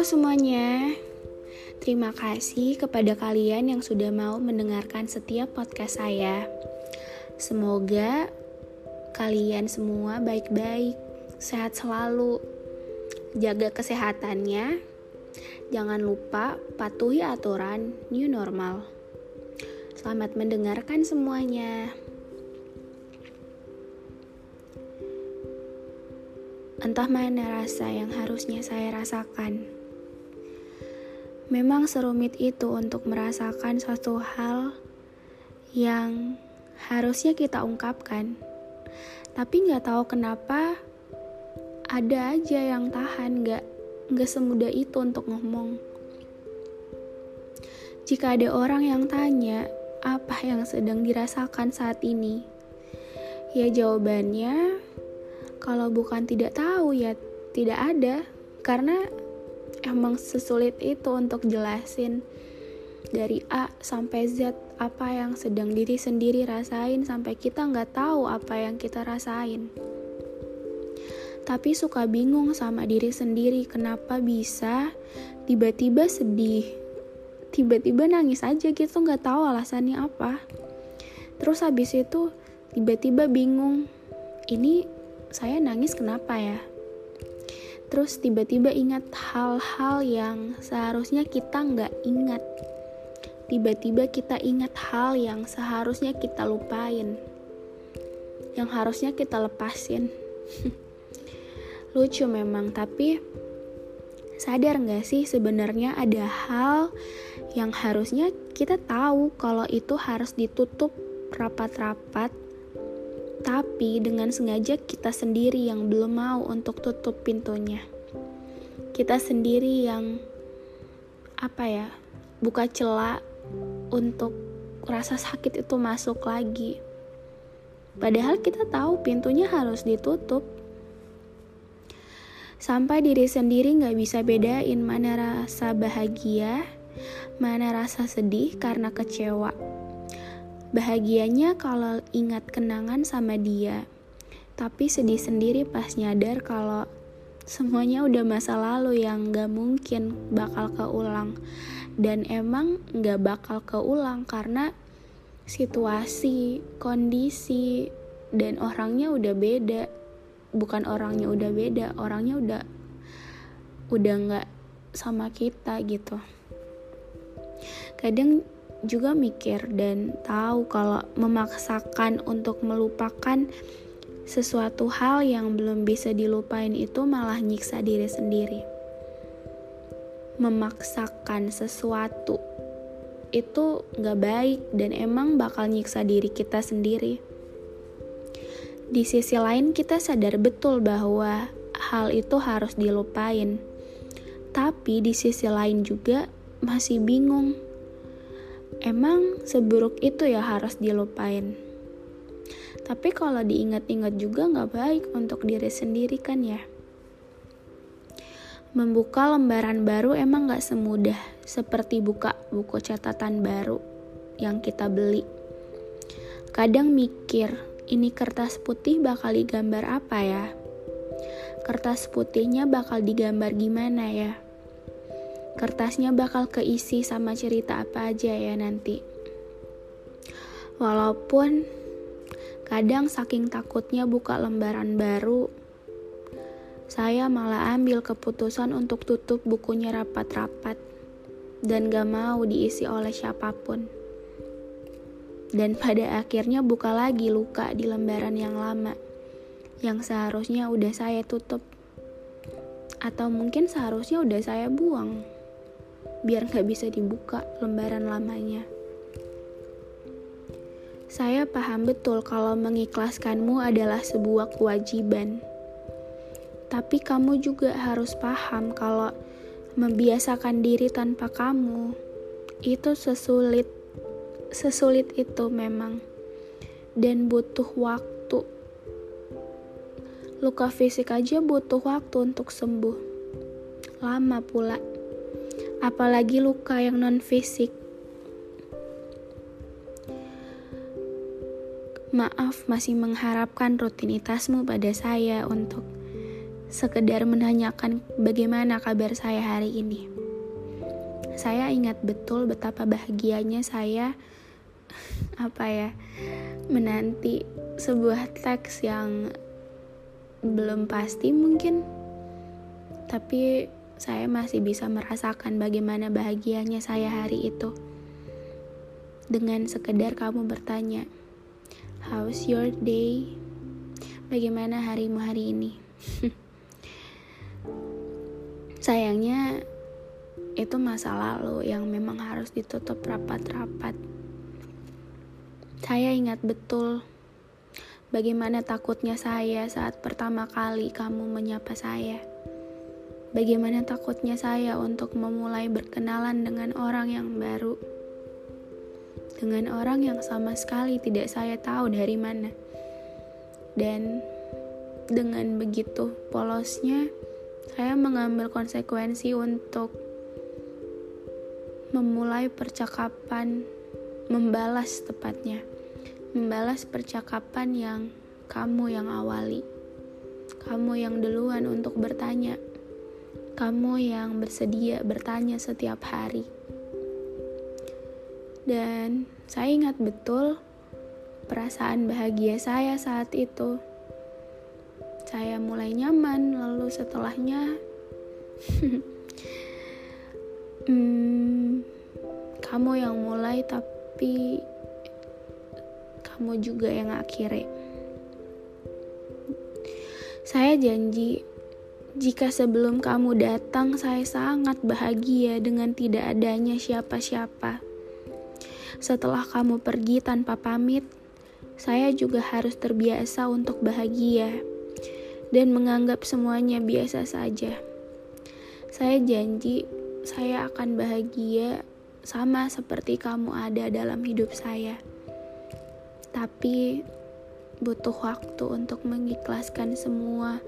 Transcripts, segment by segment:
Semuanya. Terima kasih kepada kalian yang sudah mau mendengarkan setiap podcast saya. Semoga kalian semua baik-baik, sehat selalu. Jaga kesehatannya. Jangan lupa patuhi aturan new normal. Selamat mendengarkan semuanya. Entah mana rasa yang harusnya saya rasakan. Memang serumit itu untuk merasakan suatu hal yang harusnya kita ungkapkan. Tapi nggak tahu kenapa ada aja yang tahan, nggak nggak semudah itu untuk ngomong. Jika ada orang yang tanya apa yang sedang dirasakan saat ini, ya jawabannya kalau bukan tidak tahu ya tidak ada karena emang sesulit itu untuk jelasin dari A sampai Z apa yang sedang diri sendiri rasain sampai kita nggak tahu apa yang kita rasain. Tapi suka bingung sama diri sendiri kenapa bisa tiba-tiba sedih? Tiba-tiba nangis aja gitu nggak tahu alasannya apa. Terus habis itu tiba-tiba bingung ini saya nangis kenapa ya? Terus tiba-tiba ingat hal-hal yang seharusnya kita nggak ingat. Tiba-tiba kita ingat hal yang seharusnya kita lupain. Yang harusnya kita lepasin. Lucu memang, tapi sadar nggak sih sebenarnya ada hal yang harusnya kita tahu kalau itu harus ditutup rapat-rapat tapi dengan sengaja kita sendiri yang belum mau untuk tutup pintunya. Kita sendiri yang apa ya, buka celah untuk rasa sakit itu masuk lagi. Padahal kita tahu pintunya harus ditutup. Sampai diri sendiri nggak bisa bedain mana rasa bahagia, mana rasa sedih karena kecewa Bahagianya kalau ingat kenangan sama dia, tapi sedih sendiri pas nyadar kalau semuanya udah masa lalu yang gak mungkin bakal keulang. Dan emang gak bakal keulang karena situasi, kondisi, dan orangnya udah beda. Bukan orangnya udah beda, orangnya udah udah gak sama kita gitu. Kadang juga mikir dan tahu kalau memaksakan untuk melupakan sesuatu hal yang belum bisa dilupain itu malah nyiksa diri sendiri. Memaksakan sesuatu itu gak baik dan emang bakal nyiksa diri kita sendiri. Di sisi lain kita sadar betul bahwa hal itu harus dilupain. Tapi di sisi lain juga masih bingung Emang seburuk itu ya harus dilupain. Tapi kalau diingat-ingat juga nggak baik untuk diri sendiri kan ya. Membuka lembaran baru emang nggak semudah seperti buka buku catatan baru yang kita beli. Kadang mikir, ini kertas putih bakal digambar apa ya? Kertas putihnya bakal digambar gimana ya? Kertasnya bakal keisi sama cerita apa aja ya nanti. Walaupun kadang saking takutnya buka lembaran baru, saya malah ambil keputusan untuk tutup bukunya rapat-rapat dan gak mau diisi oleh siapa pun. Dan pada akhirnya buka lagi luka di lembaran yang lama, yang seharusnya udah saya tutup. Atau mungkin seharusnya udah saya buang biar nggak bisa dibuka lembaran lamanya. Saya paham betul kalau mengikhlaskanmu adalah sebuah kewajiban. Tapi kamu juga harus paham kalau membiasakan diri tanpa kamu itu sesulit sesulit itu memang dan butuh waktu. Luka fisik aja butuh waktu untuk sembuh. Lama pula. Apalagi luka yang non fisik. Maaf masih mengharapkan rutinitasmu pada saya untuk sekedar menanyakan bagaimana kabar saya hari ini. Saya ingat betul betapa bahagianya saya apa ya menanti sebuah teks yang belum pasti mungkin tapi saya masih bisa merasakan bagaimana bahagianya saya hari itu dengan sekedar kamu bertanya How's your day? Bagaimana harimu hari ini? Sayangnya itu masa lalu yang memang harus ditutup rapat-rapat. Saya ingat betul bagaimana takutnya saya saat pertama kali kamu menyapa saya. Bagaimana takutnya saya untuk memulai berkenalan dengan orang yang baru dengan orang yang sama sekali tidak saya tahu dari mana. Dan dengan begitu polosnya, saya mengambil konsekuensi untuk memulai percakapan, membalas tepatnya, membalas percakapan yang kamu yang awali, kamu yang duluan untuk bertanya, kamu yang bersedia bertanya setiap hari. Dan saya ingat betul perasaan bahagia saya saat itu. Saya mulai nyaman, lalu setelahnya, hmm, kamu yang mulai, tapi kamu juga yang akhirnya. Saya janji, jika sebelum kamu datang, saya sangat bahagia dengan tidak adanya siapa-siapa. Setelah kamu pergi tanpa pamit, saya juga harus terbiasa untuk bahagia dan menganggap semuanya biasa saja. Saya janji saya akan bahagia sama seperti kamu ada dalam hidup saya. Tapi butuh waktu untuk mengikhlaskan semua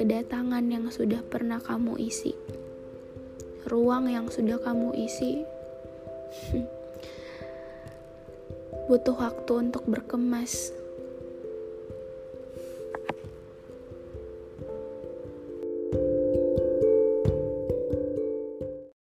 kedatangan yang sudah pernah kamu isi. Ruang yang sudah kamu isi. butuh waktu untuk berkemas.